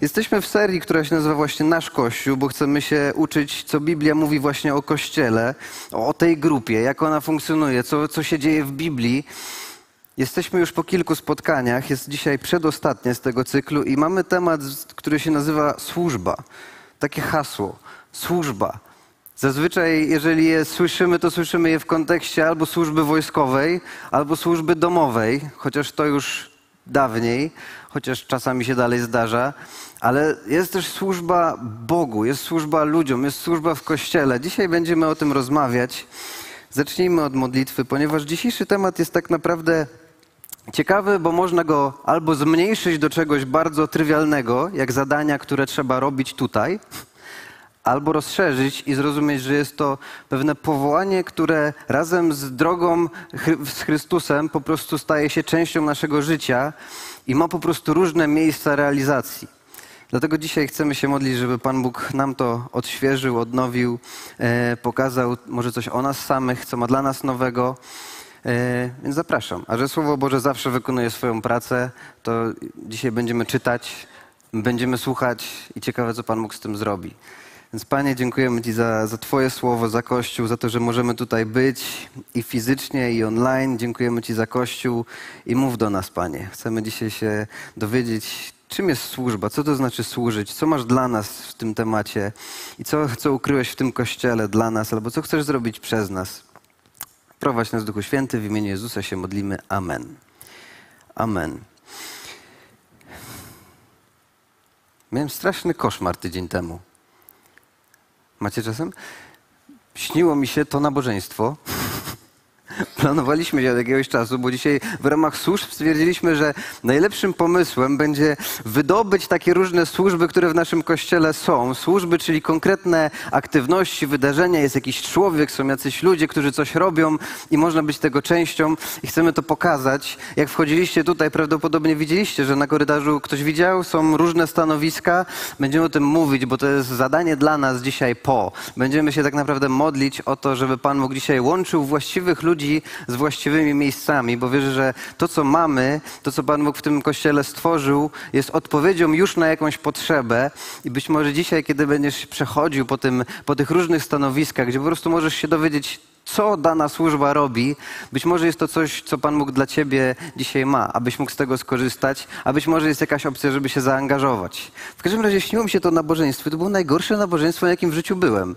Jesteśmy w serii, która się nazywa właśnie Nasz Kościół, bo chcemy się uczyć, co Biblia mówi właśnie o Kościele, o tej grupie, jak ona funkcjonuje, co, co się dzieje w Biblii. Jesteśmy już po kilku spotkaniach, jest dzisiaj przedostatnie z tego cyklu i mamy temat, który się nazywa służba. Takie hasło, służba. Zazwyczaj, jeżeli je słyszymy, to słyszymy je w kontekście albo służby wojskowej, albo służby domowej, chociaż to już dawniej, chociaż czasami się dalej zdarza, ale jest też służba Bogu, jest służba ludziom, jest służba w kościele. Dzisiaj będziemy o tym rozmawiać. Zacznijmy od modlitwy, ponieważ dzisiejszy temat jest tak naprawdę ciekawy, bo można go albo zmniejszyć do czegoś bardzo trywialnego, jak zadania, które trzeba robić tutaj, albo rozszerzyć i zrozumieć, że jest to pewne powołanie, które razem z drogą z Chrystusem po prostu staje się częścią naszego życia i ma po prostu różne miejsca realizacji. Dlatego dzisiaj chcemy się modlić, żeby Pan Bóg nam to odświeżył, odnowił, e, pokazał może coś o nas samych, co ma dla nas nowego. E, więc zapraszam. A że Słowo Boże zawsze wykonuje swoją pracę, to dzisiaj będziemy czytać, będziemy słuchać i ciekawe, co Pan Bóg z tym zrobi. Więc Panie, dziękujemy Ci za, za Twoje słowo, za Kościół, za to, że możemy tutaj być i fizycznie, i online. Dziękujemy Ci za Kościół i mów do nas, Panie. Chcemy dzisiaj się dowiedzieć, czym jest służba, co to znaczy służyć, co masz dla nas w tym temacie i co, co ukryłeś w tym Kościele dla nas, albo co chcesz zrobić przez nas. Prowadź nas Duchu Święty, w imieniu Jezusa się modlimy. Amen. Amen. Miałem straszny koszmar tydzień temu. Macie czasem? Śniło mi się to nabożeństwo. Planowaliśmy się od jakiegoś czasu, bo dzisiaj w ramach służb stwierdziliśmy, że najlepszym pomysłem będzie wydobyć takie różne służby, które w naszym kościele są. Służby, czyli konkretne aktywności, wydarzenia, jest jakiś człowiek, są jacyś ludzie, którzy coś robią i można być tego częścią i chcemy to pokazać. Jak wchodziliście tutaj, prawdopodobnie widzieliście, że na korytarzu ktoś widział, są różne stanowiska. Będziemy o tym mówić, bo to jest zadanie dla nas dzisiaj po. Będziemy się tak naprawdę modlić o to, żeby Pan mógł dzisiaj łączył właściwych ludzi ludzi z właściwymi miejscami, bo wierzę, że to, co mamy, to, co Pan Bóg w tym kościele stworzył, jest odpowiedzią już na jakąś potrzebę. I być może dzisiaj, kiedy będziesz przechodził po, tym, po tych różnych stanowiskach, gdzie po prostu możesz się dowiedzieć, co dana służba robi. Być może jest to coś, co Pan Bóg dla Ciebie dzisiaj ma, abyś mógł z tego skorzystać, a być może jest jakaś opcja, żeby się zaangażować. W każdym razie śniło mi się to nabożeństwo. To było najgorsze nabożeństwo, jakim w życiu byłem.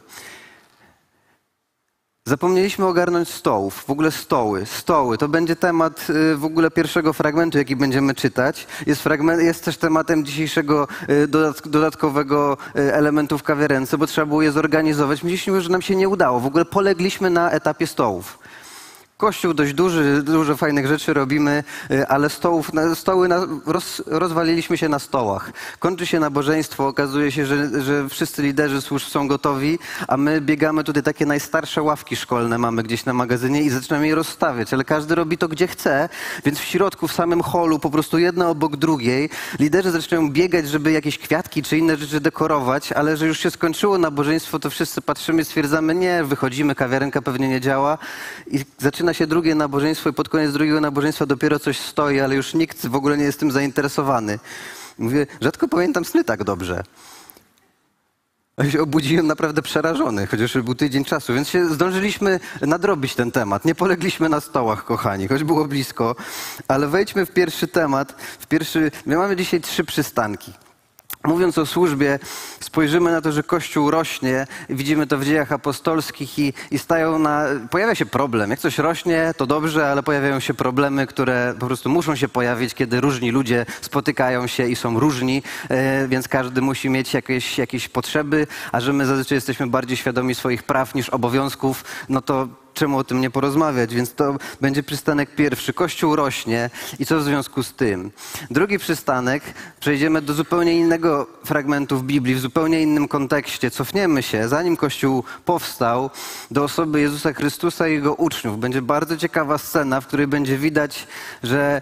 Zapomnieliśmy ogarnąć stołów, w ogóle stoły. Stoły to będzie temat y, w ogóle pierwszego fragmentu, jaki będziemy czytać. Jest, fragment, jest też tematem dzisiejszego y, dodatkowego y, elementu w kawiarence, bo trzeba było je zorganizować. Myśleliśmy, że nam się nie udało. W ogóle polegliśmy na etapie stołów. Kościół dość duży, dużo fajnych rzeczy robimy, y, ale stołów, stoły na, roz, rozwaliliśmy się na stołach. Kończy się nabożeństwo, okazuje się, że, że wszyscy liderzy służb są gotowi, a my biegamy tutaj takie najstarsze ławki szkolne mamy gdzieś na magazynie i zaczynamy je rozstawiać, ale każdy robi to gdzie chce, więc w środku, w samym holu, po prostu jedna obok drugiej, liderzy zaczynają biegać, żeby jakieś kwiatki czy inne rzeczy dekorować, ale że już się skończyło nabożeństwo, to wszyscy patrzymy, stwierdzamy, nie, wychodzimy, kawiarenka pewnie nie działa i zaczyna zaczyna się drugie nabożeństwo i pod koniec drugiego nabożeństwa dopiero coś stoi, ale już nikt w ogóle nie jest tym zainteresowany. Mówię, rzadko pamiętam sny tak dobrze. Ja się obudziłem naprawdę przerażony, chociaż był tydzień czasu, więc się zdążyliśmy nadrobić ten temat. Nie polegliśmy na stołach, kochani, choć było blisko. Ale wejdźmy w pierwszy temat. W pierwszy... My mamy dzisiaj trzy przystanki. Mówiąc o służbie, spojrzymy na to, że Kościół rośnie, widzimy to w dziejach apostolskich i, i, stają na. Pojawia się problem. Jak coś rośnie, to dobrze, ale pojawiają się problemy, które po prostu muszą się pojawić, kiedy różni ludzie spotykają się i są różni, e, więc każdy musi mieć jakieś, jakieś potrzeby, a że my zazwyczaj jesteśmy bardziej świadomi swoich praw niż obowiązków, no to czemu o tym nie porozmawiać? Więc to będzie przystanek pierwszy. Kościół rośnie i co w związku z tym? Drugi przystanek, przejdziemy do zupełnie innego fragmentu w Biblii, w zupełnie innym kontekście. Cofniemy się, zanim Kościół powstał, do osoby Jezusa Chrystusa i Jego uczniów. Będzie bardzo ciekawa scena, w której będzie widać, że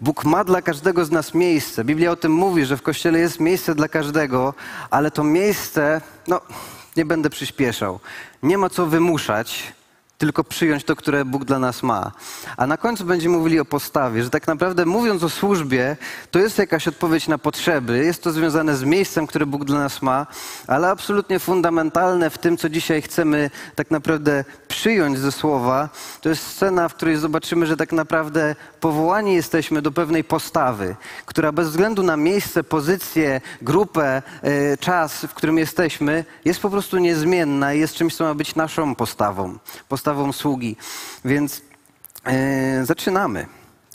Bóg ma dla każdego z nas miejsce. Biblia o tym mówi, że w Kościele jest miejsce dla każdego, ale to miejsce, no, nie będę przyspieszał. Nie ma co wymuszać, tylko przyjąć to, które Bóg dla nas ma. A na końcu będziemy mówili o postawie, że tak naprawdę mówiąc o służbie, to jest jakaś odpowiedź na potrzeby, jest to związane z miejscem, które Bóg dla nas ma, ale absolutnie fundamentalne w tym, co dzisiaj chcemy tak naprawdę przyjąć ze słowa, to jest scena, w której zobaczymy, że tak naprawdę powołani jesteśmy do pewnej postawy, która bez względu na miejsce, pozycję, grupę, e, czas, w którym jesteśmy, jest po prostu niezmienna i jest czymś, co ma być naszą postawą postawą sługi. Więc e, zaczynamy.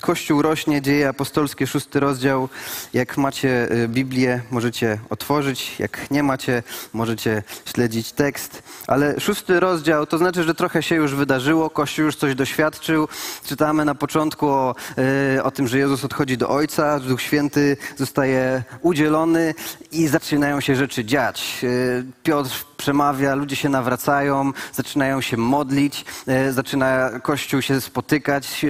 Kościół rośnie, dzieje apostolskie, szósty rozdział. Jak macie e, Biblię, możecie otworzyć. Jak nie macie, możecie śledzić tekst. Ale szósty rozdział to znaczy, że trochę się już wydarzyło, Kościół już coś doświadczył. Czytamy na początku o, e, o tym, że Jezus odchodzi do Ojca, Duch Święty zostaje udzielony i zaczynają się rzeczy dziać. Piotr przemawia, ludzie się nawracają, zaczynają się modlić, e, zaczyna Kościół się spotykać,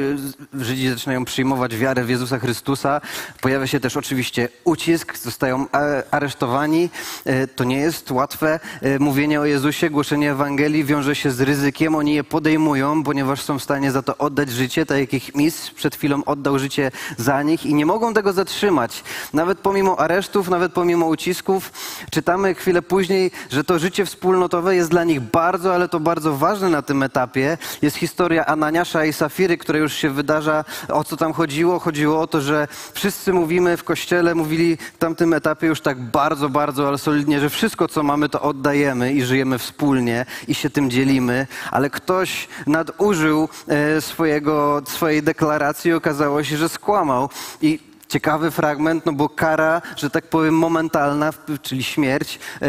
e, Żydzi zaczynają przyjmować wiarę w Jezusa Chrystusa. Pojawia się też oczywiście ucisk, zostają aresztowani. E, to nie jest łatwe. Mówienie o Jezusie, głoszenie Ewangelii wiąże się z ryzykiem. Oni je podejmują, ponieważ są w stanie za to oddać życie, tak jak ich mistrz przed chwilą oddał życie za nich i nie mogą tego zatrzymać. Nawet pomimo aresztów, nawet pomimo ucisków, czytamy chwilę później, że to życie życie wspólnotowe jest dla nich bardzo, ale to bardzo ważne na tym etapie. Jest historia Ananiasza i Safiry, która już się wydarza. O co tam chodziło? Chodziło o to, że wszyscy mówimy w kościele, mówili w tamtym etapie już tak bardzo, bardzo, ale solidnie, że wszystko, co mamy, to oddajemy i żyjemy wspólnie i się tym dzielimy, ale ktoś nadużył e, swojego, swojej deklaracji i okazało się, że skłamał. I ciekawy fragment, no bo kara, że tak powiem, momentalna, czyli śmierć, e,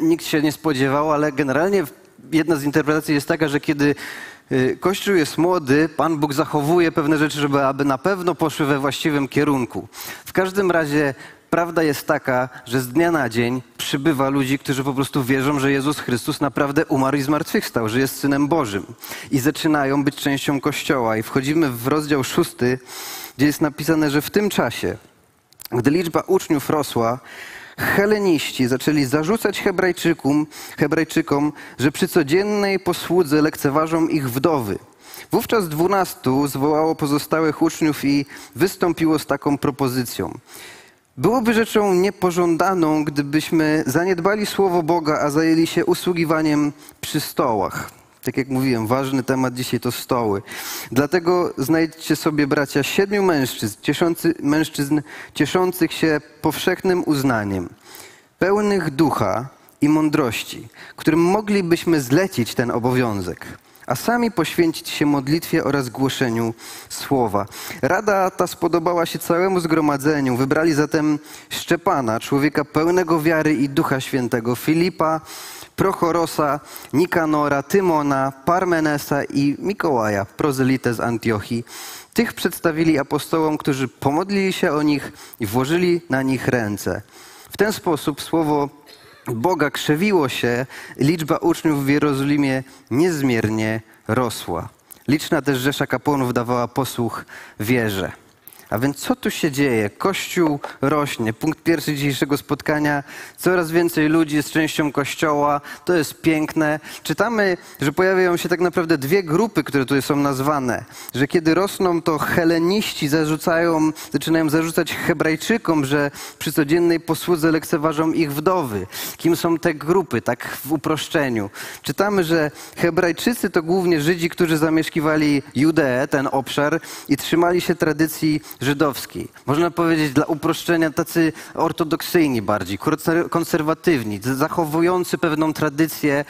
nikt się nie spodziewał, ale generalnie jedna z interpretacji jest taka, że kiedy e, Kościół jest młody, Pan Bóg zachowuje pewne rzeczy, żeby aby na pewno poszły we właściwym kierunku. W każdym razie prawda jest taka, że z dnia na dzień przybywa ludzi, którzy po prostu wierzą, że Jezus Chrystus naprawdę umarł i zmartwychwstał, że jest Synem Bożym. I zaczynają być częścią Kościoła. I wchodzimy w rozdział szósty, gdzie jest napisane, że w tym czasie, gdy liczba uczniów rosła, Heleniści zaczęli zarzucać Hebrajczykom, Hebrajczykom, że przy codziennej posłudze lekceważą ich wdowy. Wówczas dwunastu zwołało pozostałych uczniów i wystąpiło z taką propozycją. Byłoby rzeczą niepożądaną, gdybyśmy zaniedbali słowo Boga, a zajęli się usługiwaniem przy stołach. Tak jak mówiłem, ważny temat dzisiaj to stoły. Dlatego znajdźcie sobie, bracia, siedmiu mężczyzn, cieszący, mężczyzn cieszących się powszechnym uznaniem, pełnych ducha i mądrości, którym moglibyśmy zlecić ten obowiązek a sami poświęcić się modlitwie oraz głoszeniu słowa. Rada ta spodobała się całemu zgromadzeniu. Wybrali zatem Szczepana, człowieka pełnego wiary i ducha świętego, Filipa, Prochorosa, Nikanora, Tymona, Parmenesa i Mikołaja, prozelitę z Antiochii. Tych przedstawili apostołom, którzy pomodlili się o nich i włożyli na nich ręce. W ten sposób słowo Boga krzewiło się, liczba uczniów w Jerozolimie niezmiernie rosła. Liczna też rzesza kapłanów dawała posłuch wierze. A więc co tu się dzieje? Kościół rośnie. Punkt pierwszy dzisiejszego spotkania. Coraz więcej ludzi jest częścią Kościoła. To jest piękne. Czytamy, że pojawiają się tak naprawdę dwie grupy, które tutaj są nazwane. Że kiedy rosną, to heleniści zarzucają, zaczynają zarzucać Hebrajczykom, że przy codziennej posłudze lekceważą ich wdowy. Kim są te grupy? Tak w uproszczeniu. Czytamy, że Hebrajczycy to głównie Żydzi, którzy zamieszkiwali Judeę, ten obszar, i trzymali się tradycji żydowskiej. Można powiedzieć dla uproszczenia tacy ortodoksyjni bardziej, konserwatywni, zachowujący pewną tradycję e,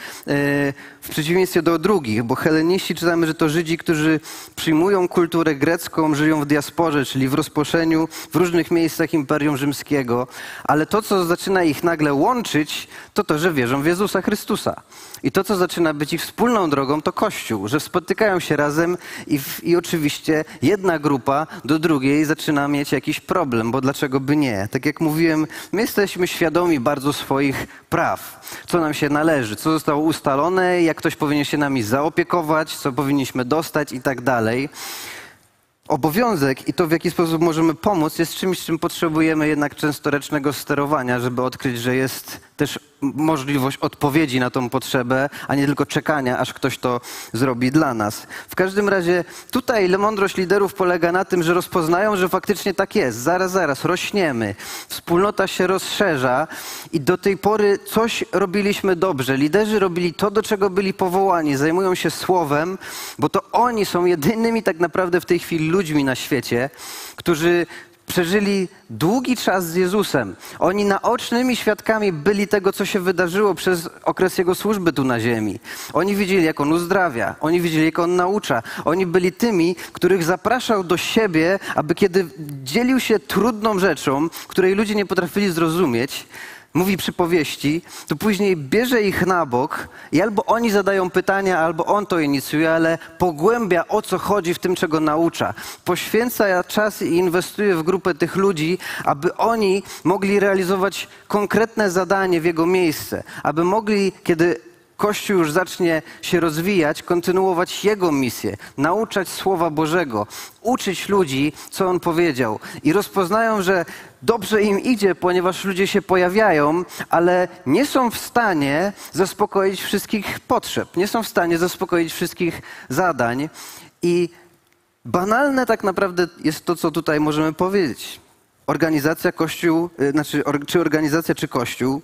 w przeciwieństwie do drugich, bo heleniści czytamy, że to Żydzi, którzy przyjmują kulturę grecką, żyją w diasporze, czyli w rozproszeniu w różnych miejscach Imperium Rzymskiego, ale to, co zaczyna ich nagle łączyć, to to, że wierzą w Jezusa Chrystusa. I to, co zaczyna być ich wspólną drogą, to Kościół, że spotykają się razem i, i oczywiście jedna grupa do drugiej zaczyna mieć jakiś problem, bo dlaczego by nie? Tak jak mówiłem, my jesteśmy świadomi bardzo swoich praw, co nam się należy, co zostało ustalone, jak ktoś powinien się nami zaopiekować, co powinniśmy dostać? I tak dalej. Obowiązek i to, w jaki sposób możemy pomóc, jest czymś, czym potrzebujemy jednak często ręcznego sterowania, żeby odkryć, że jest też możliwość odpowiedzi na tą potrzebę, a nie tylko czekania, aż ktoś to zrobi dla nas. W każdym razie tutaj mądrość liderów polega na tym, że rozpoznają, że faktycznie tak jest. Zaraz, zaraz, rośniemy. Wspólnota się rozszerza i do tej pory coś robiliśmy dobrze. Liderzy robili to, do czego byli powołani. Zajmują się słowem, bo to oni są jedynymi tak naprawdę w tej chwili ludźmi na świecie, którzy przeżyli długi czas z Jezusem. Oni naocznymi świadkami byli tego, co się wydarzyło przez okres Jego służby tu na ziemi. Oni widzieli, jak On uzdrawia, oni widzieli, jak On naucza. Oni byli tymi, których zapraszał do siebie, aby kiedy dzielił się trudną rzeczą, której ludzie nie potrafili zrozumieć, mówi przypowieści, to później bierze ich na bok i albo oni zadają pytania, albo on to inicjuje, ale pogłębia o co chodzi w tym, czego naucza. Poświęca czas i inwestuje w grupę tych ludzi, aby oni mogli realizować konkretne zadanie w jego miejsce, aby mogli, kiedy Kościół już zacznie się rozwijać, kontynuować Jego misję, nauczać Słowa Bożego, uczyć ludzi, co On powiedział. I rozpoznają, że dobrze im idzie, ponieważ ludzie się pojawiają, ale nie są w stanie zaspokoić wszystkich potrzeb, nie są w stanie zaspokoić wszystkich zadań. I banalne tak naprawdę jest to, co tutaj możemy powiedzieć. Organizacja Kościół, y, znaczy, czy organizacja, czy Kościół,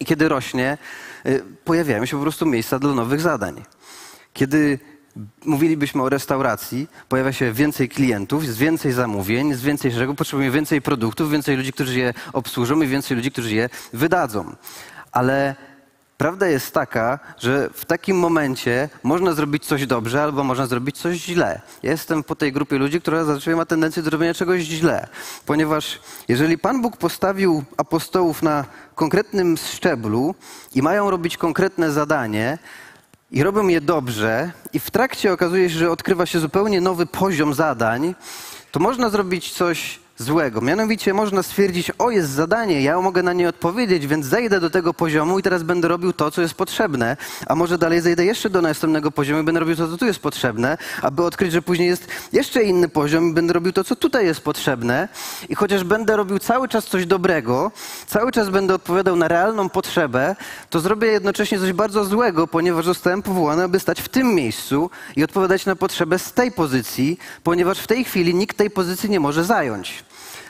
i kiedy rośnie, y, pojawiają się po prostu miejsca dla nowych zadań. Kiedy mówilibyśmy o restauracji, pojawia się więcej klientów, jest więcej zamówień, jest więcej rzeczy, potrzebujemy więcej produktów, więcej ludzi, którzy je obsłużą i więcej ludzi, którzy je wydadzą. Ale prawda jest taka, że w takim momencie można zrobić coś dobrze albo można zrobić coś źle. Ja jestem po tej grupie ludzi, która zazwyczaj ma tendencję do robienia czegoś źle. Ponieważ jeżeli Pan Bóg postawił apostołów na konkretnym szczeblu i mają robić konkretne zadanie, i robią je dobrze, i w trakcie okazuje się, że odkrywa się zupełnie nowy poziom zadań, to można zrobić coś złego. Mianowicie można stwierdzić, o jest zadanie, ja mogę na nie odpowiedzieć, więc zejdę do tego poziomu i teraz będę robił to, co jest potrzebne, a może dalej zejdę jeszcze do następnego poziomu i będę robił to, co tu jest potrzebne, aby odkryć, że później jest jeszcze inny poziom i będę robił to, co tutaj jest potrzebne. I chociaż będę robił cały czas coś dobrego, cały czas będę odpowiadał na realną potrzebę, to zrobię jednocześnie coś bardzo złego, ponieważ zostałem powołany, aby stać w tym miejscu i odpowiadać na potrzebę z tej pozycji, ponieważ w tej chwili nikt tej pozycji nie może zająć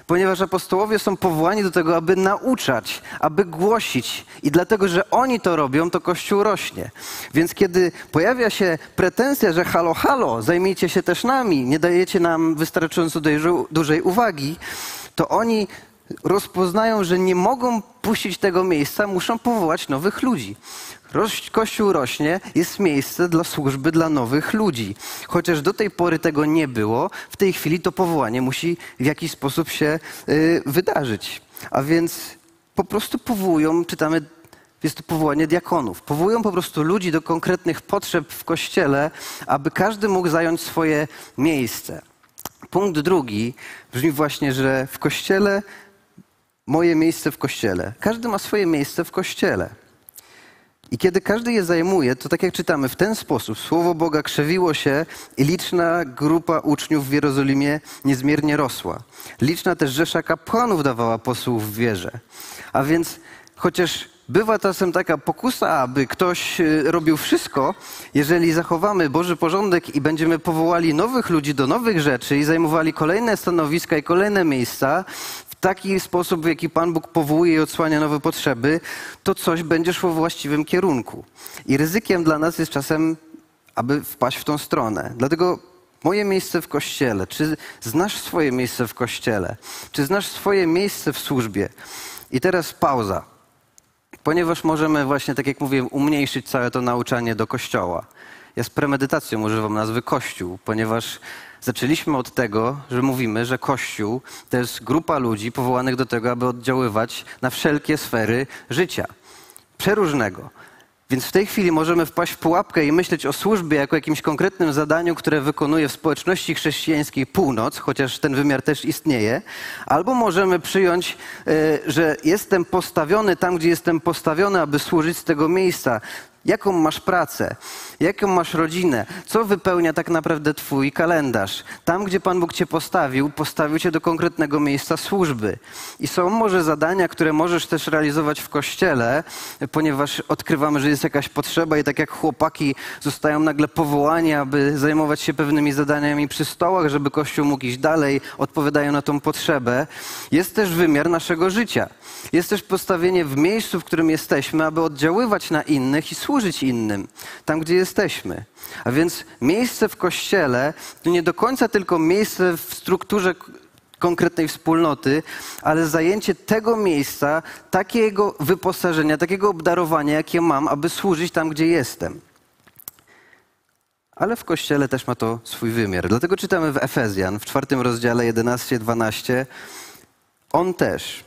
ponieważ apostołowie są powołani do tego, aby nauczać, aby głosić. I dlatego, że oni to robią, to Kościół rośnie. Więc kiedy pojawia się pretensja, że halo, halo, zajmijcie się też nami, nie dajecie nam wystarczająco dużej uwagi, to oni rozpoznają, że nie mogą puścić tego miejsca, muszą powołać nowych ludzi. Kościół rośnie, jest miejsce dla służby dla nowych ludzi. Chociaż do tej pory tego nie było, w tej chwili to powołanie musi w jakiś sposób się y, wydarzyć. A więc po prostu powołują, czytamy, jest to powołanie diakonów. Powołują po prostu ludzi do konkretnych potrzeb w kościele, aby każdy mógł zająć swoje miejsce. Punkt drugi brzmi właśnie, że w kościele moje miejsce w kościele. Każdy ma swoje miejsce w kościele. I kiedy każdy je zajmuje, to tak jak czytamy, w ten sposób Słowo Boga krzewiło się i liczna grupa uczniów w Jerozolimie niezmiernie rosła. Liczna też rzesza kapłanów dawała posłów w wierze. A więc chociaż bywa czasem taka pokusa, aby ktoś y, robił wszystko, jeżeli zachowamy Boży porządek i będziemy powołali nowych ludzi do nowych rzeczy i zajmowali kolejne stanowiska i kolejne miejsca, taki sposób, w jaki Pan Bóg powołuje i odsłania nowe potrzeby, to coś będzie szło w właściwym kierunku. I ryzykiem dla nas jest czasem, aby wpaść w tą stronę. Dlatego moje miejsce w kościele, czy znasz swoje miejsce w kościele, czy znasz swoje miejsce w służbie. I teraz pauza, ponieważ możemy właśnie, tak jak mówiłem, umniejszyć całe to nauczanie do kościoła. Ja z premedytacją używam nazwy Kościół, ponieważ Zaczęliśmy od tego, że mówimy, że Kościół to jest grupa ludzi powołanych do tego, aby oddziaływać na wszelkie sfery życia. Przeróżnego. Więc w tej chwili możemy wpaść w pułapkę i myśleć o służbie jako jakimś konkretnym zadaniu, które wykonuje w społeczności chrześcijańskiej północ, chociaż ten wymiar też istnieje, albo możemy przyjąć, e, że jestem postawiony tam, gdzie jestem postawiony, aby służyć z tego miejsca Jaką masz pracę? Jaką masz rodzinę? Co wypełnia tak naprawdę Twój kalendarz? Tam, gdzie Pan Bóg Cię postawił, postawił Cię do konkretnego miejsca służby. I są może zadania, które możesz też realizować w kościele, ponieważ odkrywamy, że jest jakaś potrzeba i tak jak chłopaki zostają nagle powołani, aby zajmować się pewnymi zadaniami przy stołach, żeby Kościół mógł iść dalej, odpowiadają na tą potrzebę. Jest też wymiar naszego życia. Jest też postawienie w miejscu, w którym jesteśmy, aby oddziaływać na innych i służyć innym, tam gdzie jesteśmy. A więc miejsce w kościele to nie do końca tylko miejsce w strukturze konkretnej wspólnoty, ale zajęcie tego miejsca, takiego wyposażenia, takiego obdarowania, jakie mam, aby służyć tam, gdzie jestem. Ale w Kościele też ma to swój wymiar. Dlatego czytamy w Efezjan w czwartym rozdziale 11-12. On też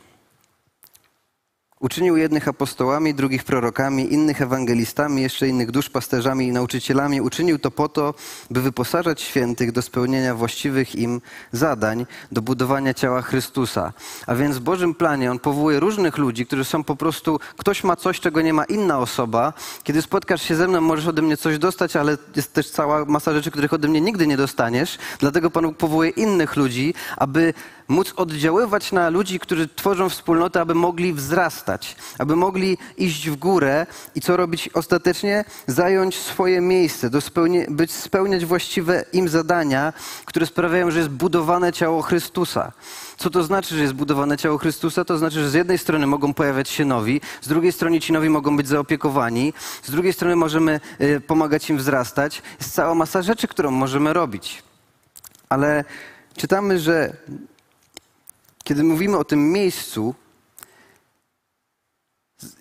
Uczynił jednych apostołami, drugich prorokami, innych ewangelistami, jeszcze innych duszpasterzami i nauczycielami. Uczynił to po to, by wyposażać świętych do spełnienia właściwych im zadań, do budowania ciała Chrystusa. A więc w Bożym planie On powołuje różnych ludzi, którzy są po prostu, ktoś ma coś, czego nie ma inna osoba. Kiedy spotkasz się ze mną, możesz ode mnie coś dostać, ale jest też cała masa rzeczy, których ode mnie nigdy nie dostaniesz. Dlatego Pan powołuje innych ludzi, aby móc oddziaływać na ludzi, którzy tworzą wspólnotę, aby mogli wzrastać, aby mogli iść w górę i co robić ostatecznie? Zająć swoje miejsce, do być, spełniać właściwe im zadania, które sprawiają, że jest budowane ciało Chrystusa. Co to znaczy, że jest budowane ciało Chrystusa? To znaczy, że z jednej strony mogą pojawiać się nowi, z drugiej strony ci nowi mogą być zaopiekowani, z drugiej strony możemy y, pomagać im wzrastać. Jest cała masa rzeczy, którą możemy robić. Ale czytamy, że kiedy mówimy o tym miejscu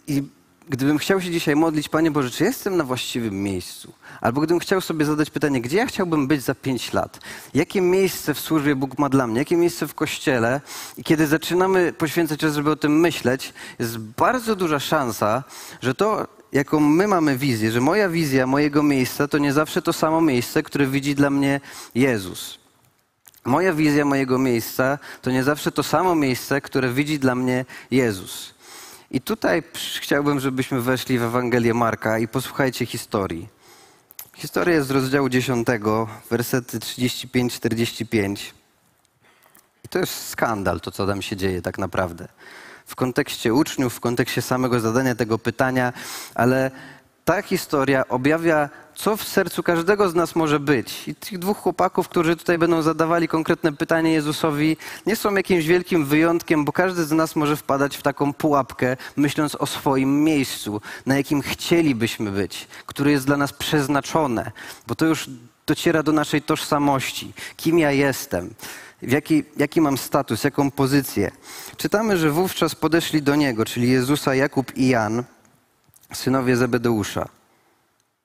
i gdybym chciał się dzisiaj modlić, Panie Boże, czy jestem na właściwym miejscu? Albo gdybym chciał sobie zadać pytanie, gdzie ja chciałbym być za pięć lat? Jakie miejsce w służbie Bóg ma dla mnie? Jakie miejsce w Kościele? I kiedy zaczynamy poświęcać czas, żeby o tym myśleć, jest bardzo duża szansa, że to, jaką my mamy wizję, że moja wizja mojego miejsca to nie zawsze to samo miejsce, które widzi dla mnie Jezus. Moja wizja mojego miejsca to nie zawsze to samo miejsce, które widzi dla mnie Jezus. I tutaj chciałbym, żebyśmy weszli w Ewangelię Marka i posłuchajcie historii. Historia jest z rozdziału 10, wersety 35-45. I to jest skandal, to co tam się dzieje tak naprawdę. W kontekście uczniów, w kontekście samego zadania tego pytania, ale ta historia objawia co w sercu każdego z nas może być. I tych dwóch chłopaków, którzy tutaj będą zadawali konkretne pytanie Jezusowi, nie są jakimś wielkim wyjątkiem, bo każdy z nas może wpadać w taką pułapkę, myśląc o swoim miejscu, na jakim chcielibyśmy być, które jest dla nas przeznaczone, bo to już dociera do naszej tożsamości. Kim ja jestem? Jaki, jaki mam status, jaką pozycję? Czytamy, że wówczas podeszli do niego, czyli Jezusa, Jakub i Jan, synowie Zebedeusza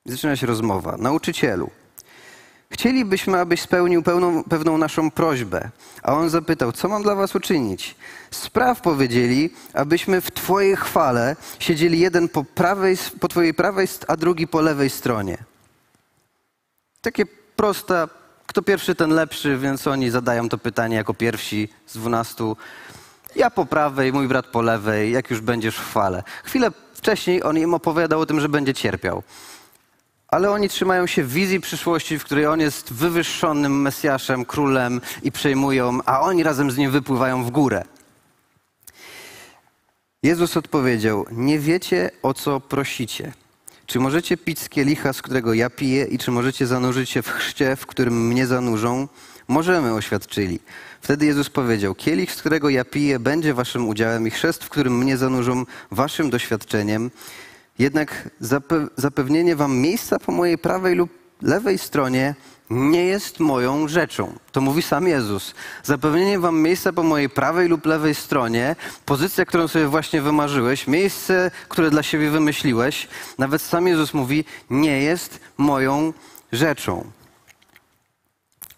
Zaczyna się rozmowa. Nauczycielu, chcielibyśmy, abyś spełnił pełną, pewną naszą prośbę. A on zapytał, co mam dla was uczynić? Spraw powiedzieli, abyśmy w Twojej chwale siedzieli jeden po, prawej, po Twojej prawej, a drugi po lewej stronie. Takie proste, kto pierwszy, ten lepszy, więc oni zadają to pytanie jako pierwsi z dwunastu. Ja po prawej, mój brat po lewej, jak już będziesz w chwale. Chwilę wcześniej on im opowiadał o tym, że będzie cierpiał ale oni trzymają się wizji przyszłości, w której on jest wywyższonym Mesjaszem, królem i przejmują, a oni razem z nim wypływają w górę. Jezus odpowiedział: Nie wiecie, o co prosicie. Czy możecie pić z kielicha, z którego ja piję, i czy możecie zanurzyć się w chrzcie, w którym mnie zanurzą? Możemy, oświadczyli. Wtedy Jezus powiedział: Kielich, z którego ja piję, będzie waszym udziałem, i chrzest, w którym mnie zanurzą, waszym doświadczeniem. Jednak zapewnienie wam miejsca po mojej prawej lub lewej stronie nie jest moją rzeczą. To mówi sam Jezus. Zapewnienie wam miejsca po mojej prawej lub lewej stronie, pozycja, którą sobie właśnie wymarzyłeś, miejsce, które dla siebie wymyśliłeś, nawet sam Jezus mówi, nie jest moją rzeczą.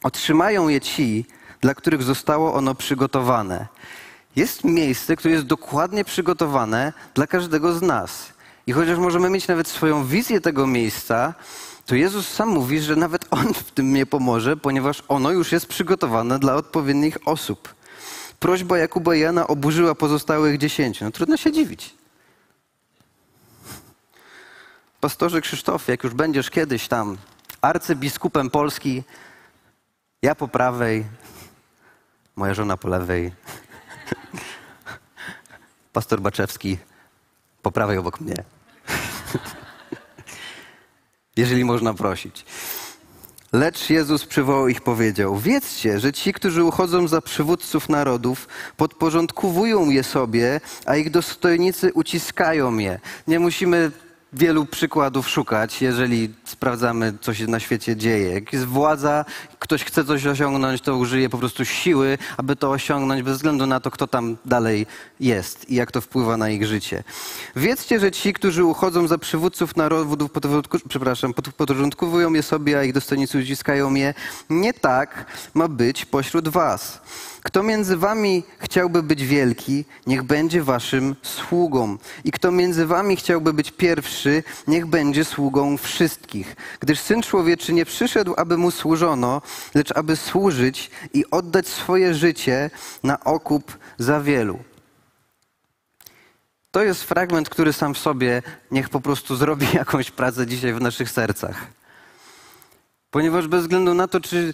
Otrzymają je ci, dla których zostało ono przygotowane. Jest miejsce, które jest dokładnie przygotowane dla każdego z nas. I chociaż możemy mieć nawet swoją wizję tego miejsca, to Jezus sam mówi, że nawet On w tym nie pomoże, ponieważ ono już jest przygotowane dla odpowiednich osób. Prośba Jakuba i Jana oburzyła pozostałych dziesięciu. No trudno się dziwić. Pastorze Krzysztofie, jak już będziesz kiedyś tam arcybiskupem Polski, ja po prawej, moja żona po lewej, pastor Baczewski po prawej obok mnie. Jeżeli można prosić. Lecz Jezus przywołał ich powiedział: Wiedzcie, że ci, którzy uchodzą za przywódców narodów, podporządkowują je sobie, a ich dostojnicy uciskają je. Nie musimy wielu przykładów szukać, jeżeli sprawdzamy, co się na świecie dzieje. Jak jest władza, ktoś chce coś osiągnąć, to użyje po prostu siły, aby to osiągnąć, bez względu na to, kto tam dalej jest i jak to wpływa na ich życie. Wiedzcie, że ci, którzy uchodzą za przywódców narodów, przepraszam, podporządkowują je sobie, a ich dostojnicy uciskają je, nie tak ma być pośród was. Kto między wami chciałby być wielki, niech będzie waszym sługą. I kto między wami chciałby być pierwszy, niech będzie sługą wszystkich. Gdyż Syn Człowieczy nie przyszedł, aby mu służono, lecz aby służyć i oddać swoje życie na okup za wielu. To jest fragment, który sam w sobie niech po prostu zrobi jakąś pracę dzisiaj w naszych sercach. Ponieważ bez względu na to, czy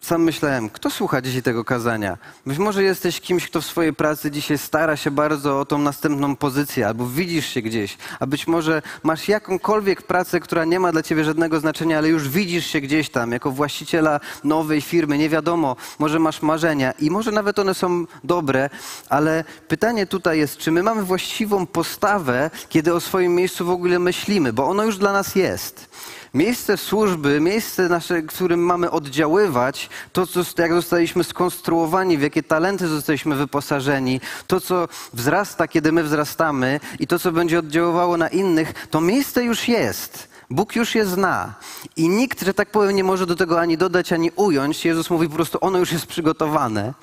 sam myślałem, kto słucha dzisiaj tego kazania? Być może jesteś kimś, kto w swojej pracy dzisiaj stara się bardzo o tą następną pozycję, albo widzisz się gdzieś, a być może masz jakąkolwiek pracę, która nie ma dla ciebie żadnego znaczenia, ale już widzisz się gdzieś tam, jako właściciela nowej firmy, nie wiadomo, może masz marzenia i może nawet one są dobre, ale pytanie tutaj jest, czy my mamy właściwą postawę, kiedy o swoim miejscu w ogóle myślimy, bo ono już dla nas jest. Miejsce służby, miejsce nasze, którym mamy oddziaływać, to, co, jak zostaliśmy skonstruowani, w jakie talenty zostaliśmy wyposażeni, to, co wzrasta, kiedy my wzrastamy i to, co będzie oddziaływało na innych, to miejsce już jest. Bóg już je zna. I nikt, że tak powiem, nie może do tego ani dodać, ani ująć. Jezus mówi po prostu, ono już jest przygotowane.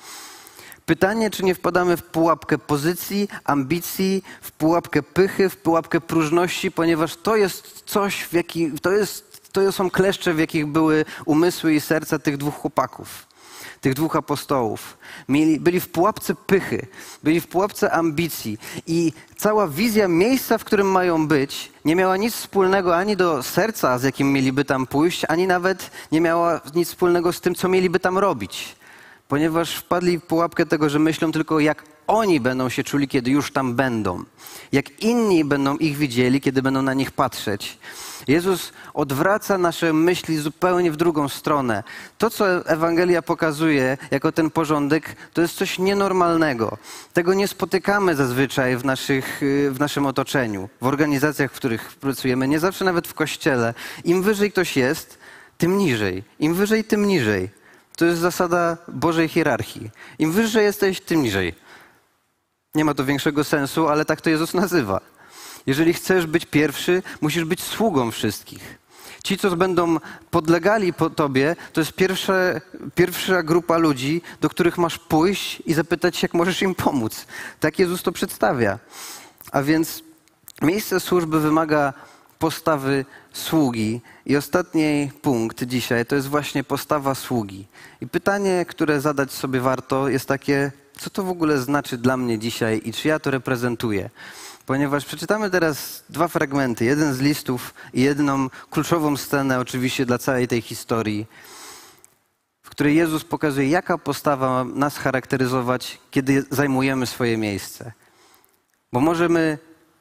Pytanie, czy nie wpadamy w pułapkę pozycji, ambicji, w pułapkę pychy, w pułapkę próżności, ponieważ to jest coś, w jaki, to, jest, to są kleszcze, w jakich były umysły i serca tych dwóch chłopaków, tych dwóch apostołów. Mieli, byli w pułapce pychy, byli w pułapce ambicji i cała wizja miejsca, w którym mają być, nie miała nic wspólnego ani do serca, z jakim mieliby tam pójść, ani nawet nie miała nic wspólnego z tym, co mieliby tam robić ponieważ wpadli w pułapkę tego, że myślą tylko, jak oni będą się czuli, kiedy już tam będą, jak inni będą ich widzieli, kiedy będą na nich patrzeć. Jezus odwraca nasze myśli zupełnie w drugą stronę. To, co Ewangelia pokazuje jako ten porządek, to jest coś nienormalnego. Tego nie spotykamy zazwyczaj w, naszych, w naszym otoczeniu, w organizacjach, w których pracujemy, nie zawsze nawet w kościele. Im wyżej ktoś jest, tym niżej. Im wyżej, tym niżej. To jest zasada Bożej hierarchii. Im wyżej jesteś, tym niżej. Nie ma to większego sensu, ale tak to Jezus nazywa. Jeżeli chcesz być pierwszy, musisz być sługą wszystkich. Ci, co będą podlegali po tobie, to jest pierwsza, pierwsza grupa ludzi, do których masz pójść i zapytać jak możesz im pomóc. Tak Jezus to przedstawia. A więc miejsce służby wymaga postawy sługi. I ostatni punkt dzisiaj to jest właśnie postawa sługi. I pytanie, które zadać sobie warto, jest takie, co to w ogóle znaczy dla mnie dzisiaj i czy ja to reprezentuję? Ponieważ przeczytamy teraz dwa fragmenty, jeden z listów i jedną kluczową scenę oczywiście dla całej tej historii, w której Jezus pokazuje, jaka postawa ma nas charakteryzować, kiedy zajmujemy swoje miejsce. Bo możemy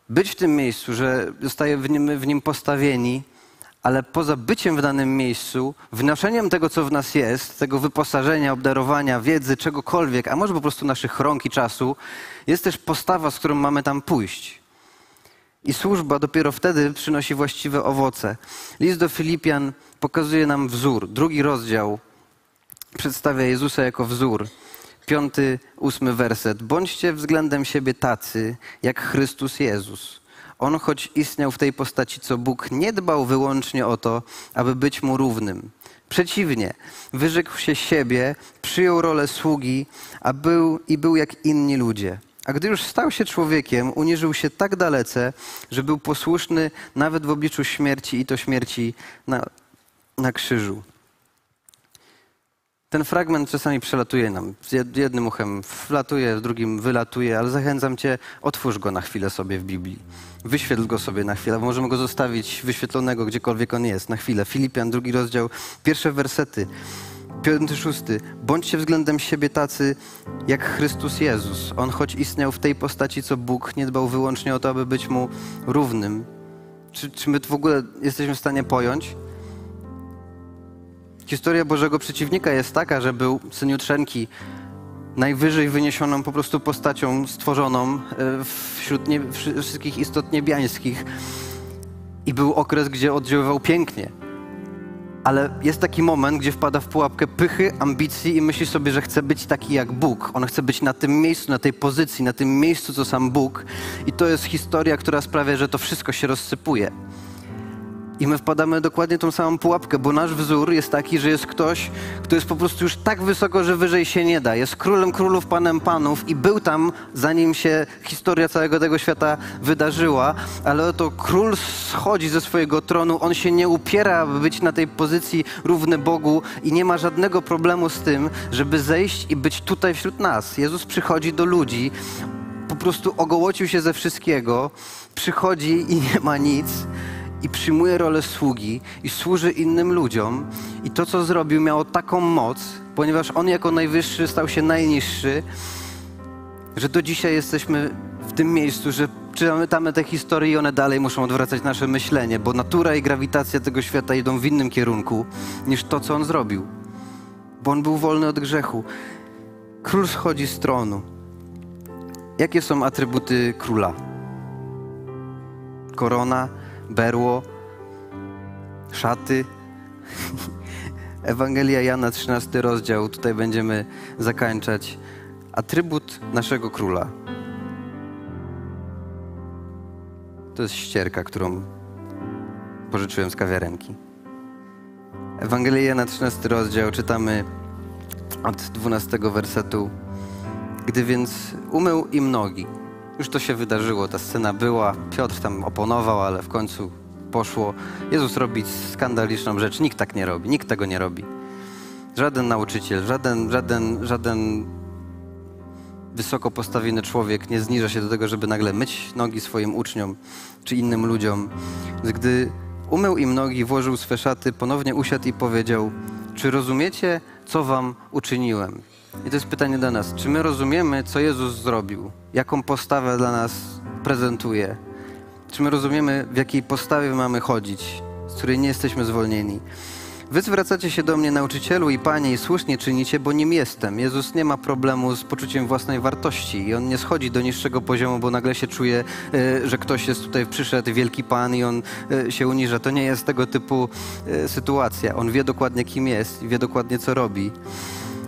być w tym miejscu, że zostajemy w nim, w nim postawieni, ale poza byciem w danym miejscu, wnoszeniem tego, co w nas jest, tego wyposażenia, obdarowania, wiedzy, czegokolwiek, a może po prostu naszych rąk i czasu, jest też postawa, z którą mamy tam pójść. I służba dopiero wtedy przynosi właściwe owoce. List do Filipian pokazuje nam wzór. Drugi rozdział przedstawia Jezusa jako wzór piąty, ósmy werset. Bądźcie względem siebie tacy, jak Chrystus Jezus. On, choć istniał w tej postaci, co Bóg, nie dbał wyłącznie o to, aby być mu równym. Przeciwnie, wyrzekł się siebie, przyjął rolę sługi, a był i był jak inni ludzie. A gdy już stał się człowiekiem, uniżył się tak dalece, że był posłuszny nawet w obliczu śmierci i to śmierci na, na krzyżu. Ten fragment czasami przelatuje nam. Jednym uchem wlatuje, drugim wylatuje, ale zachęcam cię, otwórz go na chwilę sobie w Biblii. Wyświetl go sobie na chwilę. Możemy go zostawić wyświetlonego gdziekolwiek on jest, na chwilę. Filipian, drugi rozdział, pierwsze wersety. Piąty, szósty. Bądźcie względem siebie tacy jak Chrystus Jezus. On choć istniał w tej postaci, co Bóg, nie dbał wyłącznie o to, aby być mu równym. Czy, czy my w ogóle jesteśmy w stanie pojąć? Historia Bożego przeciwnika jest taka, że był syn Jutrzenki najwyżej wyniesioną po prostu postacią stworzoną e, wśród nie, wszy- wszystkich istot niebiańskich. I był okres, gdzie oddziaływał pięknie. Ale jest taki moment, gdzie wpada w pułapkę pychy, ambicji i myśli sobie, że chce być taki jak Bóg. On chce być na tym miejscu, na tej pozycji, na tym miejscu, co sam Bóg. I to jest historia, która sprawia, że to wszystko się rozsypuje. I my wpadamy dokładnie tą samą pułapkę, bo nasz wzór jest taki, że jest ktoś, kto jest po prostu już tak wysoko, że wyżej się nie da. Jest królem królów, panem panów i był tam, zanim się historia całego tego świata wydarzyła, ale oto król schodzi ze swojego tronu, on się nie upiera, aby być na tej pozycji równy Bogu i nie ma żadnego problemu z tym, żeby zejść i być tutaj wśród nas. Jezus przychodzi do ludzi, po prostu ogołocił się ze wszystkiego, przychodzi i nie ma nic i przyjmuje rolę sługi i służy innym ludziom. I to, co zrobił, miało taką moc, ponieważ on jako najwyższy stał się najniższy, że do dzisiaj jesteśmy w tym miejscu, że czytamy te historie i one dalej muszą odwracać nasze myślenie, bo natura i grawitacja tego świata idą w innym kierunku niż to, co on zrobił. Bo on był wolny od grzechu. Król schodzi z tronu. Jakie są atrybuty króla? Korona, berło, szaty. Ewangelia Jana, 13 rozdział, tutaj będziemy zakończać. Atrybut naszego króla. To jest ścierka, którą pożyczyłem z kawiarenki. Ewangelia Jana, 13 rozdział, czytamy od 12 wersetu. Gdy więc umył im nogi, już to się wydarzyło, ta scena była, Piotr tam oponował, ale w końcu poszło. Jezus robi skandaliczną rzecz, nikt tak nie robi, nikt tego nie robi. Żaden nauczyciel, żaden, żaden, żaden wysoko postawiony człowiek nie zniża się do tego, żeby nagle myć nogi swoim uczniom czy innym ludziom. Gdy umył im nogi, włożył swe szaty, ponownie usiadł i powiedział: Czy rozumiecie, co wam uczyniłem? I to jest pytanie do nas. Czy my rozumiemy, co Jezus zrobił? Jaką postawę dla nas prezentuje? Czy my rozumiemy, w jakiej postawie mamy chodzić, z której nie jesteśmy zwolnieni? Wy zwracacie się do mnie, nauczycielu i panie, i słusznie czynicie, bo nim jestem. Jezus nie ma problemu z poczuciem własnej wartości i on nie schodzi do niższego poziomu, bo nagle się czuje, e, że ktoś jest tutaj przyszedł, wielki pan i on e, się uniża. To nie jest tego typu e, sytuacja. On wie dokładnie, kim jest wie dokładnie, co robi.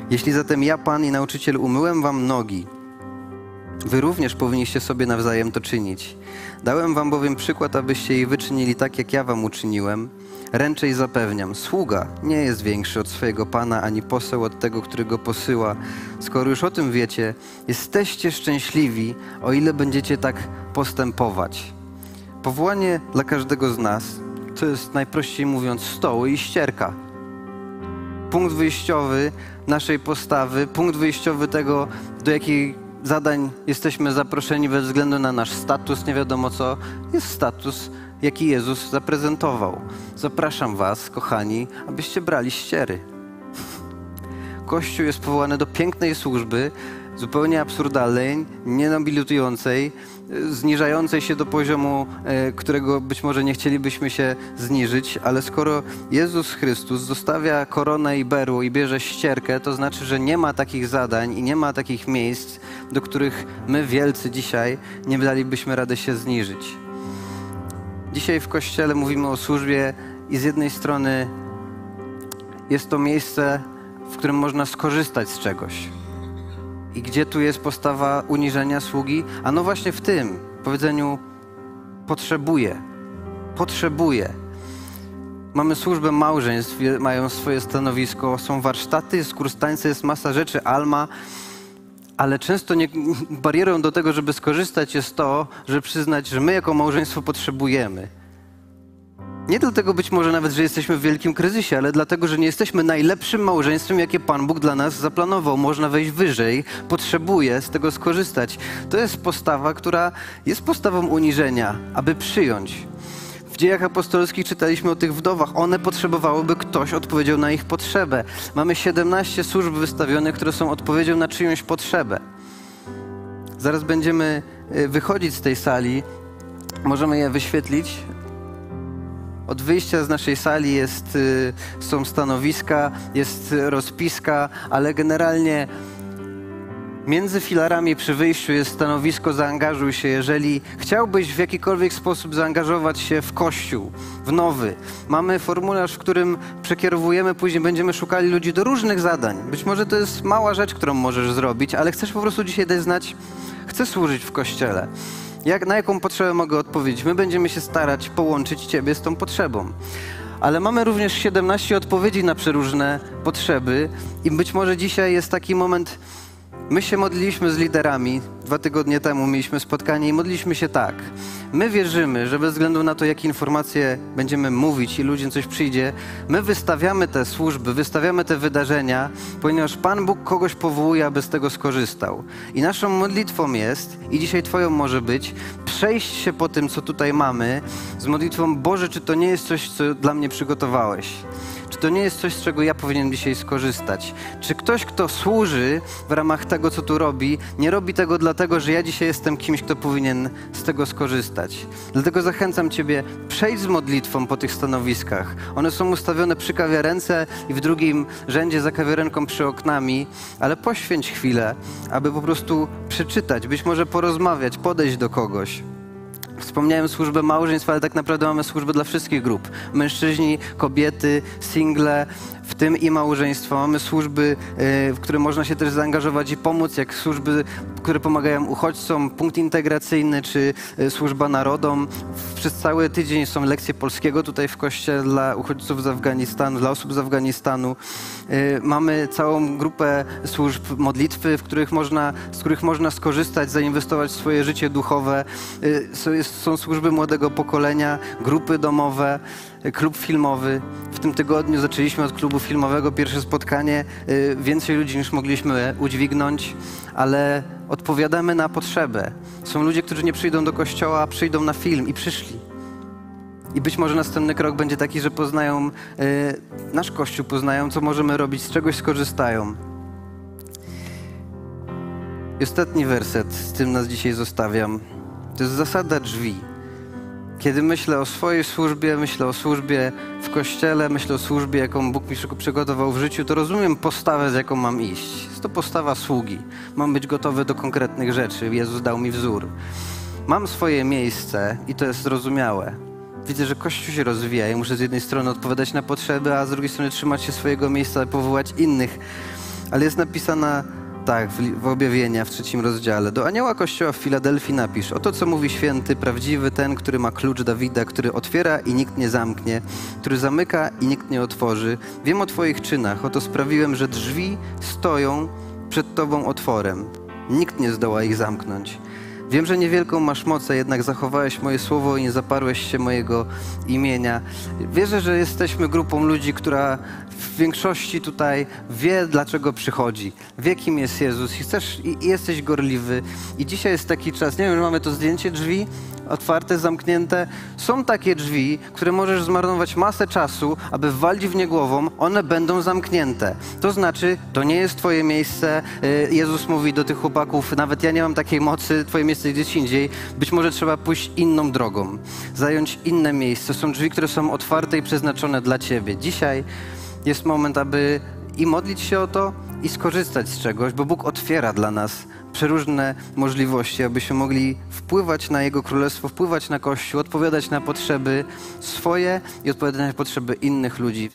Jeśli zatem ja, Pan i nauczyciel, umyłem wam nogi, wy również powinniście sobie nawzajem to czynić. Dałem wam bowiem przykład, abyście jej wyczynili tak, jak ja wam uczyniłem. Ręczę i zapewniam, sługa nie jest większy od swojego Pana, ani poseł od tego, który go posyła. Skoro już o tym wiecie, jesteście szczęśliwi, o ile będziecie tak postępować. Powołanie dla każdego z nas to jest najprościej mówiąc stoły i ścierka punkt wyjściowy naszej postawy, punkt wyjściowy tego, do jakich zadań jesteśmy zaproszeni bez względu na nasz status, nie wiadomo co, jest status, jaki Jezus zaprezentował. Zapraszam Was, kochani, abyście brali ściery. Kościół jest powołany do pięknej służby, zupełnie absurdalnej, nienobilitującej, zniżającej się do poziomu, e, którego być może nie chcielibyśmy się zniżyć, ale skoro Jezus Chrystus zostawia koronę i berło i bierze ścierkę, to znaczy, że nie ma takich zadań i nie ma takich miejsc, do których my wielcy dzisiaj nie dalibyśmy rady się zniżyć. Dzisiaj w Kościele mówimy o służbie i z jednej strony jest to miejsce, w którym można skorzystać z czegoś. I gdzie tu jest postawa uniżenia sługi? A no właśnie w tym powiedzeniu potrzebuję. Potrzebuję. Mamy służbę małżeństw, mają swoje stanowisko, są warsztaty, z kurstańca jest masa rzeczy, alma, ale często nie, barierą do tego, żeby skorzystać jest to, że przyznać, że my jako małżeństwo potrzebujemy. Nie dlatego być może nawet, że jesteśmy w wielkim kryzysie, ale dlatego, że nie jesteśmy najlepszym małżeństwem, jakie Pan Bóg dla nas zaplanował. Można wejść wyżej, potrzebuje z tego skorzystać. To jest postawa, która jest postawą uniżenia, aby przyjąć. W dziejach apostolskich czytaliśmy o tych wdowach. One potrzebowałyby, ktoś odpowiedział na ich potrzebę. Mamy 17 służb wystawionych, które są odpowiedzią na czyjąś potrzebę. Zaraz będziemy y, wychodzić z tej sali. Możemy je wyświetlić. Od wyjścia z naszej sali jest, y, są stanowiska, jest rozpiska, ale generalnie między filarami przy wyjściu jest stanowisko zaangażuj się, jeżeli chciałbyś w jakikolwiek sposób zaangażować się w kościół, w nowy. Mamy formularz, w którym przekierowujemy, później będziemy szukali ludzi do różnych zadań. Być może to jest mała rzecz, którą możesz zrobić, ale chcesz po prostu dzisiaj dać znać, chcę służyć w kościele. Jak, na jaką potrzebę mogę odpowiedzieć? My będziemy się starać połączyć Ciebie z tą potrzebą. Ale mamy również 17 odpowiedzi na przeróżne potrzeby i być może dzisiaj jest taki moment, My się modliliśmy z liderami. Dwa tygodnie temu mieliśmy spotkanie i modliliśmy się tak. My wierzymy, że bez względu na to, jakie informacje będziemy mówić i ludziom coś przyjdzie, my wystawiamy te służby, wystawiamy te wydarzenia, ponieważ Pan Bóg kogoś powołuje, aby z tego skorzystał. I naszą modlitwą jest, i dzisiaj Twoją może być, przejść się po tym, co tutaj mamy, z modlitwą Boże, czy to nie jest coś, co dla mnie przygotowałeś? Czy to nie jest coś, z czego ja powinienem dzisiaj skorzystać? Czy ktoś, kto służy w ramach tego, co tu robi, nie robi tego dlatego, że ja dzisiaj jestem kimś, kto powinien z tego skorzystać? Dlatego zachęcam Ciebie, przejdź z modlitwą po tych stanowiskach. One są ustawione przy kawiarence i w drugim rzędzie za kawiarenką przy oknami, ale poświęć chwilę, aby po prostu przeczytać, być może porozmawiać, podejść do kogoś. Wspomniałem służbę małżeństw, ale tak naprawdę mamy służbę dla wszystkich grup. Mężczyźni, kobiety, single, w tym i małżeństwo. Mamy służby, y, w które można się też zaangażować i pomóc, jak służby, które pomagają uchodźcom, punkt integracyjny czy y, służba narodom. Przez cały tydzień są lekcje polskiego tutaj w kościele dla uchodźców z Afganistanu, dla osób z Afganistanu. Y, mamy całą grupę służb modlitwy, w których można, z których można skorzystać, zainwestować w swoje życie duchowe. Są służby młodego pokolenia, grupy domowe klub filmowy. W tym tygodniu zaczęliśmy od klubu filmowego pierwsze spotkanie. Y, więcej ludzi niż mogliśmy udźwignąć, ale odpowiadamy na potrzebę. Są ludzie, którzy nie przyjdą do kościoła, a przyjdą na film i przyszli. I być może następny krok będzie taki, że poznają y, nasz kościół, poznają, co możemy robić, z czegoś skorzystają. I ostatni werset, z tym nas dzisiaj zostawiam. To jest zasada drzwi. Kiedy myślę o swojej służbie, myślę o służbie w kościele, myślę o służbie, jaką Bóg mi przygotował w życiu, to rozumiem postawę, z jaką mam iść. Jest to postawa sługi. Mam być gotowy do konkretnych rzeczy. Jezus dał mi wzór. Mam swoje miejsce i to jest zrozumiałe. Widzę, że Kościół się rozwija i muszę z jednej strony odpowiadać na potrzeby, a z drugiej strony trzymać się swojego miejsca i powołać innych. Ale jest napisana tak, w, objawienia w trzecim rozdziale. Do anioła kościoła w Filadelfii napisz, oto co mówi święty, prawdziwy ten, który ma klucz Dawida, który otwiera i nikt nie zamknie, który zamyka i nikt nie otworzy. Wiem o twoich czynach, oto sprawiłem, że drzwi stoją przed tobą otworem. Nikt nie zdoła ich zamknąć. Wiem, że niewielką masz moc, jednak zachowałeś moje słowo i nie zaparłeś się mojego imienia. Wierzę, że jesteśmy grupą ludzi, która w większości tutaj wie, dlaczego przychodzi, wie, kim jest Jezus i, chcesz, i, i jesteś gorliwy. I dzisiaj jest taki czas, nie wiem, mamy to zdjęcie drzwi, otwarte, zamknięte. Są takie drzwi, które możesz zmarnować masę czasu, aby walić w nie głową, one będą zamknięte. To znaczy, to nie jest twoje miejsce. Y, Jezus mówi do tych chłopaków, nawet ja nie mam takiej mocy, twoje miejsce gdzieś indziej. Być może trzeba pójść inną drogą, zająć inne miejsce. Są drzwi, które są otwarte i przeznaczone dla ciebie. Dzisiaj jest moment, aby i modlić się o to, i skorzystać z czegoś, bo Bóg otwiera dla nas przeróżne możliwości, abyśmy mogli wpływać na Jego Królestwo, wpływać na Kościół, odpowiadać na potrzeby swoje i odpowiadać na potrzeby innych ludzi.